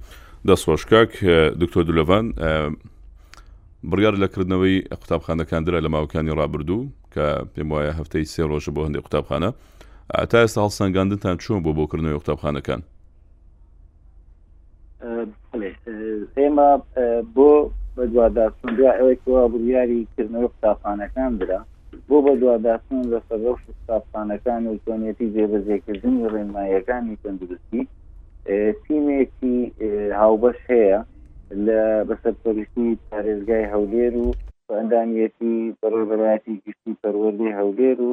دەستخۆشکاک دکتۆر دولەڤان بڕیار لە کردنەوەی قوتابخانەکان درا لە ماوەکانی ڕابردوو، کە پێم وایە هەفتەی سێ ڕۆژە بۆ هەندێک قوتابخانە، تا ئێستا هەڵسەنگاندنتان چۆن بووە بۆ کردنەوەی قوتابخانەکان؟
ئێمە بۆ بەدواداچوون دو ئەوەیەوە بڕیاری کردنەوە قوتابخانەکان درا بۆ بەدواداچوون لە سەرۆش قوتابخانەکان و چۆنیەتی جێبەجێکردنی ڕێنماییەکانی تەندروستی تیمێکی هاوبەش هەیە لە بەسەرپەرشتی پارێزگای هەولێر و بە ئەندامیەتی بەڕێبەرایەتی گشتی پەروەردەی هەولێر و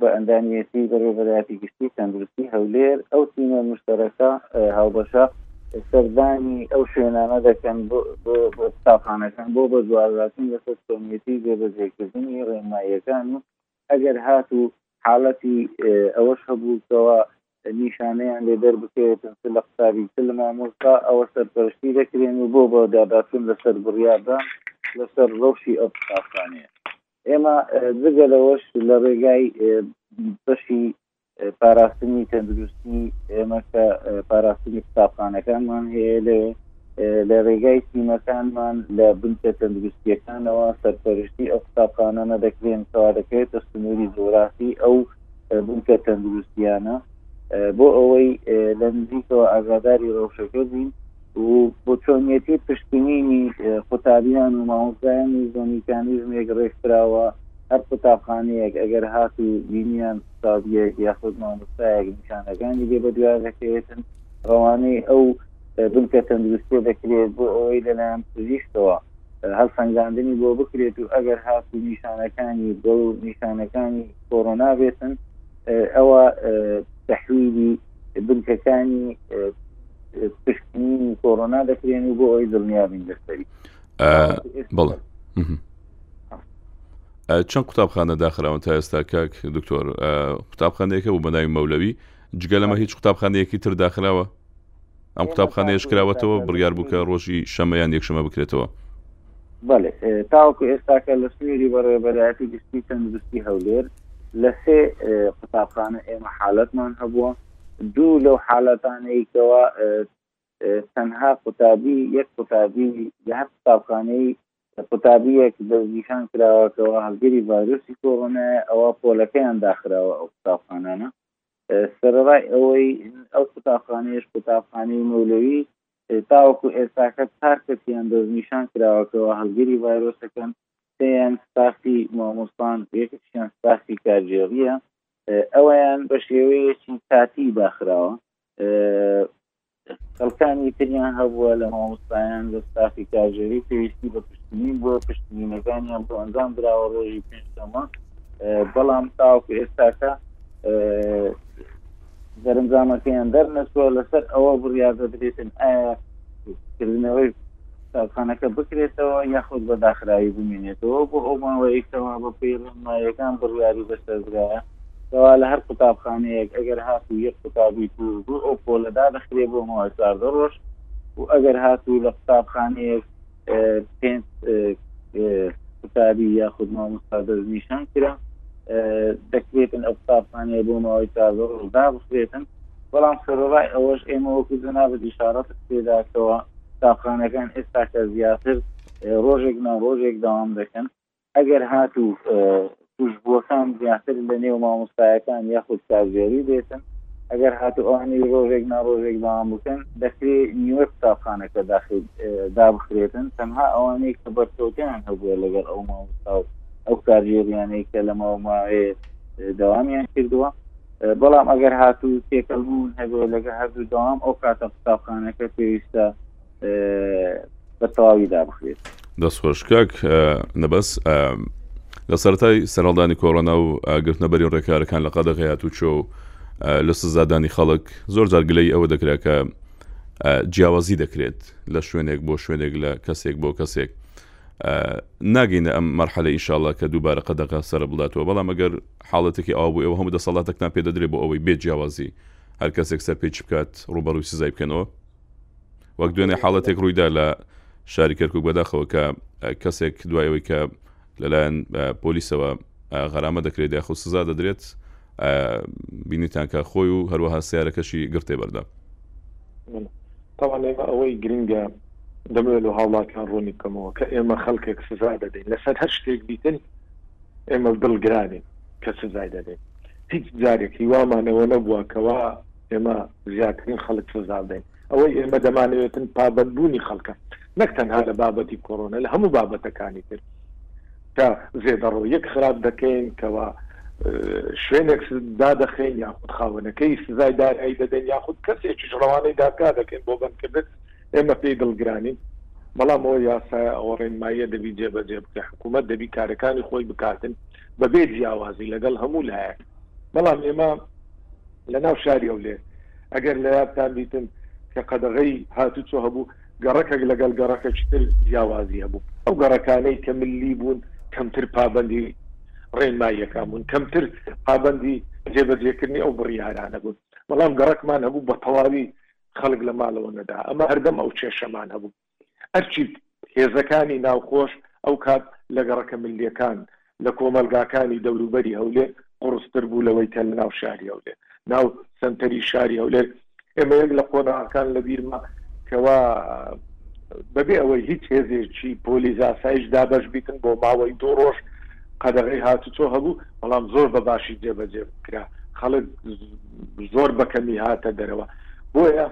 بە ئەندامیەتی بەڕێبەرایەتی گشتی تەندروستی هەولێر ئەو تیمە مشتەرەکە هاوبەشە سەردانی ئەو شوێنانە دەکەن بۆ قوتابخانەکان بۆ بە دواراتن لەسەر چۆنیەتی جێبەجێکردنی ڕێنماییەکان و ئەگەر هات و حاڵەتی ئەوەش هەبووکەوە نیشانەیان لێ دەربکەوێتن چ لە قوتابی چ لە مامۆستا ئەوە سەرپەرشتی دەکرێن و بۆ بە دابەشبوون لەسەر بڕیاردان لەسەر ڕەوشی ئەو قوتابخانەیە ئێمە جگە لەوەش لە ڕێگای بەشی پاراستنی تەندروستی ئێمە کە پاراستنی قوتابخانەکانمان هەیە لێ لە ڕێگای تیمەکانمان لە بنکە تەندروستیەکانەوە سەرپەرشتی ئەو قوتابخانانە دەکرێن کەوا دەکرێتە سنووری جۆرافی ئەو بنکە تەندروستیانە بۆ ئەوەی لە نزیکەوە ئاگاداری ڕەوشەکە بین و بۆ چۆنیەتی پشکنینی قوتابیان و مامۆستایانی زۆنیکانی ژمێک ڕێکخراوە هەر قوتابخانەیەک ئەگەر هات و بینیان قوتابیەک یاخود مامۆستایەک نیشانەکانی لێ بە دوای دەکەوێتن ڕەوانەی ئەو بنکە تەندروستە دەکرێت بۆ ئەوەی لەلایەن پزیشتەوە هەڵسەنگاندنی بۆ بکرێت و ئەگەر هاست و نیشانەکانی بۆ نیشانەکانی کۆرۆنا بێتن ئەوە تحویلی بنکەکانی پشکنینی کۆرۆنا دەکرێن و بۆ ئەوی دڵنیابین دەستەری
بڵ چەند قوتابخانە داخراون تا ئێستا کاک دکتۆر قوتابخانەیەەکە بوو بەناوی مەولەوی جگە لەمە هیچ قوتابخانەیەکی تر داخراوە ئەم قوتابخانەیەش کراوەتەوە بڕیار بوو کە ڕۆژی شەمەیان یەکشەمە بکرێتەوە
بەێ تاوەکو ئێستاکە لە سنووری بەڕێبەرایەتی گشتی تەندروستی هەولێر لە سێ قوتابخانە ئێمە حالەتمان هەبووە دوو لەو حالەتانەیەکەوە تەنها قوتابی یەک قوتابی لە هەر قوتابخانەی قوتابیەک دەستنیشان کراوەکەەوە هەڵگەری ڤایرۆسی کۆڕۆنای ئەوە پۆلەکەیان داخراوە ئەو قوتابخانانە سەرەڕای ئەوەی ئەو قوتابخانەیەش قوتابخانەی مەولەوی تاوەکو ئێستاکە چار کەسیان دەستنیشان کراوەکەەوە هەڵگری ڤایرۆسەکەن سیان ستافی مامۆستان یەکشیان ستافی کارگێڕیە ئەویان بە شێوەیەکی کاتی داخراوە خەڵکانی تریان هەبووە لە مامۆستایان لە ستافی کارگێری پێویستی بە پشکنین بووە پشکنینەکانیان بۆ ئەنجام دراوە ڕۆژی پێنجشەممە بەڵام تاوەکو ئێستاکە دەرنجامەکەیان دەرنەچووە لەسەر ئەوە بڕیار دەدرێتن ئایا کردنەوەی قوتابخانەکە بکرێتەوە یاخود بە داخراوی بمێنێتەوە بۆ ئەو ماوەیەکەوە بە پێی ڕێنماییەکان بڕیاری بەسەردرایە کەوا لە هەر قوتابخانەیەک ئەگەر هاتوو یەک قوتابی توش بوو ئەو پۆلە دادەخرێ بۆ ماوەی چاردە ڕۆژ و ئەگەر هاتوو لە قوتابخانەیەک پێنج قوتابی یاخود مامۆستا دەستنیشان کرا دەکرێتن ئەو قوتابخانەیە بۆ ماوەی چاردە ڕۆژ دابخرێتن بەڵام سەرڕای ئەوەش ئێمە وەکو جەنابەت ئیشارەت پێداکەوە تاقانەکان ئێستاکە زیاتر ڕۆژێک ناڕۆژێک داوام دەکەن ئەگەر هاتوو توشبووەکان زیاتر لە نێو مامۆستایەکان یاخود کارگێری بێتن ئەگەر هاتو ئەوانی ڕۆژێک ناڕۆژێک بەوان بکەن دەکرێ نیوە قوتابخانەکە داخل دابخرێتن تەنها ئەوانەی کە بەرکەوتیان هەبووە لەگەڵ ئەو مامۆستا و ئەو کارگێریانەی کە لە ماوە ماوەیە دەوامیان کردووە بەڵام ئەگەر هاتوو تێکەڵبوون هەبێ لەگە هەردوو داوام ئەو کاتە قوتابخانەکە پێویستە بە تەواوی دابخرێت
دەست خۆشکک نەبەس لە سەرای سەرهڵدانی کۆرۆنا و گرتنەبەری ڕێکارەکان لە قەدە هەیە و چۆ لە سزادانی خەڵک زۆر جارگلەی ئەوە دەکرا کە جیاوازی دەکرێت لە شوێنێک بۆ شوێنێک لە کەسێک بۆ کەسێک ناگەینە ئەم مەرحەلە ئیشاڵە کە دووبارە قەدەقە سەر بڵاتەوە بەڵام ئەگەر حاڵەتێکی ئاو بوو ئەوە هەموو دەسەڵاتەکتان پێدەدرێ بۆ ئەوەی بێ جیاوازی هەر کەسێک سەر پێچ بکات ڕوبەڕووی سزای بکەنەوە وەک دوێنێ حاڵەتێک ڕوویدا لە شاری کەرکک بەداخەوە کە کەسێک دوای ئەوەی کە لەلایەن پۆلیسەوە غەرامە دەکرێت یاخود سزا دەدرێت بینیتانکە خۆی و هەروەها سیارەکەشی گرتێ بەردە
تاوان ئێمە ئەوەی گرنگە دەمێت و هاوڵاتیان ڕوونی بکەمەوە کە ئێمە خەڵکێک سزا دەدەین لەسەر هەر شتێک بیتن ئێمە دڵگرانین کە سزای دەدەین هیچ جارێک هیوامانەوە نەبووە کەوا ئێمە زیاترین خەڵک سزا بدەین. ئەوەی ئێمە دەمانەوێتن پابەندبوونی خەڵکە، نەک تەنها لە بابەتی کۆرۆنا، لە هەموو بابەتەکانی تر کە زێدەڕۆییەک خراپ دەکەین، کەوا شوێنێک دادەخەین یاخود خاوەنەکەی سزای دارایی دەدەین یاخود کەسێکیش ڕەوانەی دادگا دەکەین بۆ بەندکردن، ئێمە پێی دڵگرانین. بەڵام ئەوە یاسایە، ئەوە ڕێنماییە دەبی جێبەجێ بکرێت، حکوومەت دەبی کارەکانی خۆی بکاتن بەبێ جیاوازی لەگەڵ هەموو لایەک. بەڵام ئێمە. لە ناو شاری هەولێر ئەگەر لە یادتان بیتن کە قەدەغەی هاتوچۆ هەبوو گەڕەکەک لەگەڵ گەڕەکەکی تر جیاوازی هەبوو ئەو گەڕەکانەی کە ملی بوون کەمتر پابەندی ڕێنماییەکان بوون کەمتر پابەندی جێبەجێکردنی ئەو بڕیارانە بوون بەڵام گەڕکمان هەبوو بە تەواوی خەڵک لە ماڵەوە نەدا ئەمە هەردەم ئەو کێشەمان هەبوو ئەرچی هێزەکانی ناوخۆش ئەو کات لە گەڕەکە ملیەکان لە کۆمەڵگاکانی دەوروبەری هەولێر قوڕستر بوو لەوەی کە لە ناو شاری هەولێر ناو سەنتەری شاری هەولێر ئێمە یەک لە قۆناغەکان لە بیرمە کەوا بەبێ ئەوەی هیچ هێزێکی پۆلیس ئاسایش دابش بیتن بۆ ماوەی دوو ڕۆژ قەدەغی هاتوچۆ هەبوو بەڵام زۆر بە باشی جێبەجێ کرا خەڵک زۆر بەکەمی هاتە دەرەوە بۆیە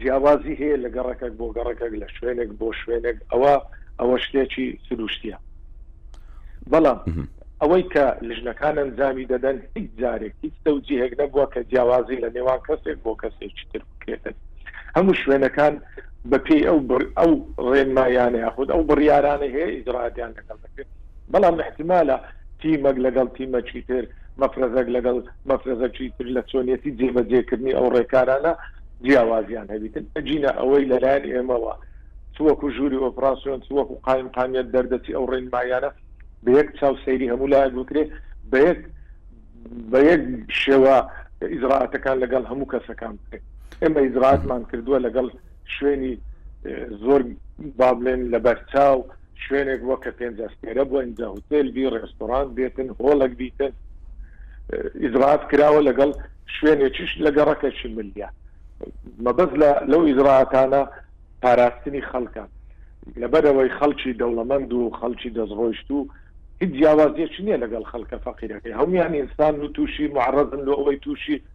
جیاوازی هەیە لە گەڕەکەک بۆ گەڕەکەک لە شوێنێک بۆ شوێنێک ئەوە ئەوە شتێکی سروشتیە بەڵام ئەوەی کە لژنەکان ئەنجامی دەدەن هیچ جارێک هیچ تەوجیهێک نەبووە کە جیاوازی لە نێوان کەسێک بۆ کەسێکی تر بکرێتن هەموو شوێنەکان بەپی ئەو بڕ ئەو ڕێنمایانە یاخود ئەو بڕیارانە هەیە ئیجرادیان لەگەڵ دەکرێت بەڵام احتمالە تیمەک لەگەڵ تیمەکی تر مەفرەزەک لەگەڵ مەفرەزەکی تر لە چۆنیەتی جێبەجێکردنی ئەو ڕێکارانە جیاوازیان هەبیتن ئەجینە ئەوەی لەلایەن ئێمەوە چوەکو ژووری ئۆپراسسیۆن چوەکو قایم قامیت دەردەچی ئەو ڕێنمایانە بە یەک چاو سەیری هەموو لایەک بکرێ بە یەک بە یەک شێوە ئیزراعاتەکان لەگەڵ هەموو کەسەکان بکرێت ئێمە ئیزراعاتمان کردووە لەگەڵ شوێنی زۆر بابلێن لە بەرچاو شوێنێک بووە کە پێنج ئەستێرە بووە ئینجا هوتێل بی ڕێستۆرانت بێتن هۆڵک بیتن ئیزرات کراوە لەگەڵ شوێنێکیش لە گەڕەکەشی ملیا مەبەز لە لەو ئیزراعاتانە پاراستنی خەڵکە لەبەرەوەی خەڵکی دەوڵەمەند و خەڵکی دەستڕۆیشت و هیچ جیاوازیەکی نییە لەگەڵ خەڵکە فەقیرەکەی هەمویان ئینسان و تووشی معڕزن لۆ ئەوەی تووشی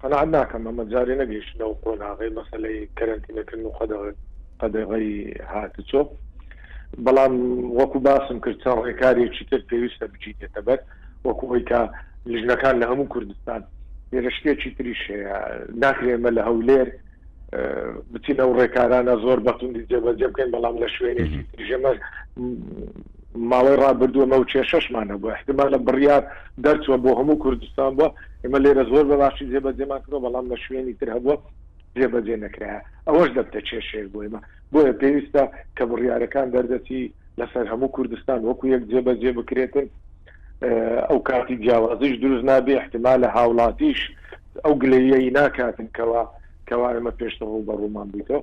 قەناعەت ناکەم ئەمە جارێ نەگەیشتنە و قۆناغی مەسلەی کەرەنتینەکردن و قەدەغەی هاتچۆ بەڵام وەکو باسم کرد چەند ڕێکارێکی تر پێویستە بچیتێتە بەر وەکو ئەوی کە لژنەکان لە هەموو کوردستان لێرە شتێکی تریش هەیە ناکرێمە لە هەولێر بچین ئەو ڕێکارانە زۆر بەتوندی جێبەجێ بکەین بەڵام لە شوێنێکی تریژەمە ماوەی ڕابردوو ئەمە و کێشەشمان هەبووە، ئیحتیمالە بڕیار دەرچووە بۆ هەموو کوردستان بووە، ئێمە لێرە زۆر بە باشی جێبەجێمان کردووە، بەڵام لە شوێنی تر هەبووە جێبەجێ نەکرایە، ئەوەش دەبتە کێشەیەک بۆ ئێمە، بۆیە پێویستە کە بڕیارەکان دەردەچی لەسەر هەموو کوردستان وەکو یەک جێبەجێ بکرێتن، ئەوکاتی جیاوازیش دروست نابێ، ئیحتیمالە هاوڵاتیش ئەو گلەییەی ناکاتن کەوا کەوا ئێمە پێشتر
ڕووبەڕوومان بوویتەوە.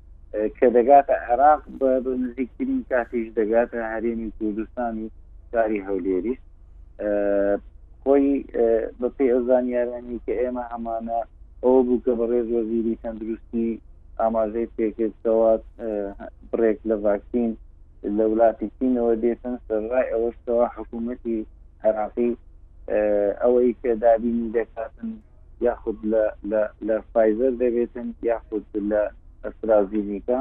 کە
دەگاتە عێراق بە نزیکترین کاتیش دەگاتە هەرێمی کوردستان و شاری هەولێریش خۆی بەپی ئەو زانیارانی کە ئێمە هەمانە ئەو بوو کە بەڕێز وەزیری تەندروستی ئاماژەی پێکردەوە بڕێک لە ڤاکسین لە ولاتی چینەوە دێتن سەرڕای ئەوەشەوە حکوومەتی عێراقی ئەوەی کە دابینی دەکاتن یاخود لە لە لە فایزەر دەبێتن یاخود لە ئەسترازینیکا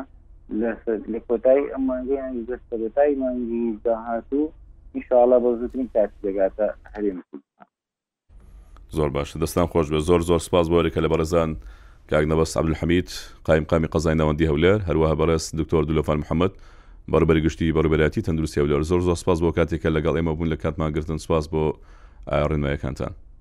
لە لە کۆتایی ئەم مانگەیان لە سەرەتای مانگی داهاتوو ئینشاءاللە بە زووترین کات دەگاتە هەرێمی کوردستان.
زۆر باشە دەستان خۆش بێت زۆر زۆر سپاس بۆ ئەوەی کە لە بەڕێزان کاک نەبەست عەبدولحەمید قایمقامی قەزای ناوەندی هەولێر هەروەها بەڕێز دکتۆر دولۆفان محەممەد بەڕێبەری گشتی بەڕێبەرایەتی تەندروستی هەولێر زۆر زۆر سپاس بۆ کاتێک کە لەگەڵ ئێمە بوون لە کاتمان گرتن سپاس بۆ ڕێنماییەکانتان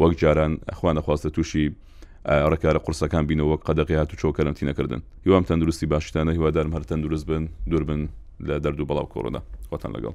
وەک جاران خوا نەخواستە توشی ڕکارە قورسەکان بینەوە وەک قەدەقی هات و چۆ کەرەنتی نەکردن هیوام تەندروستی باشتانە هیوادارم هەر تەندروست بن دوور بن لە دەردو بەڵاو کۆڕدا خۆتان لەگەڵ.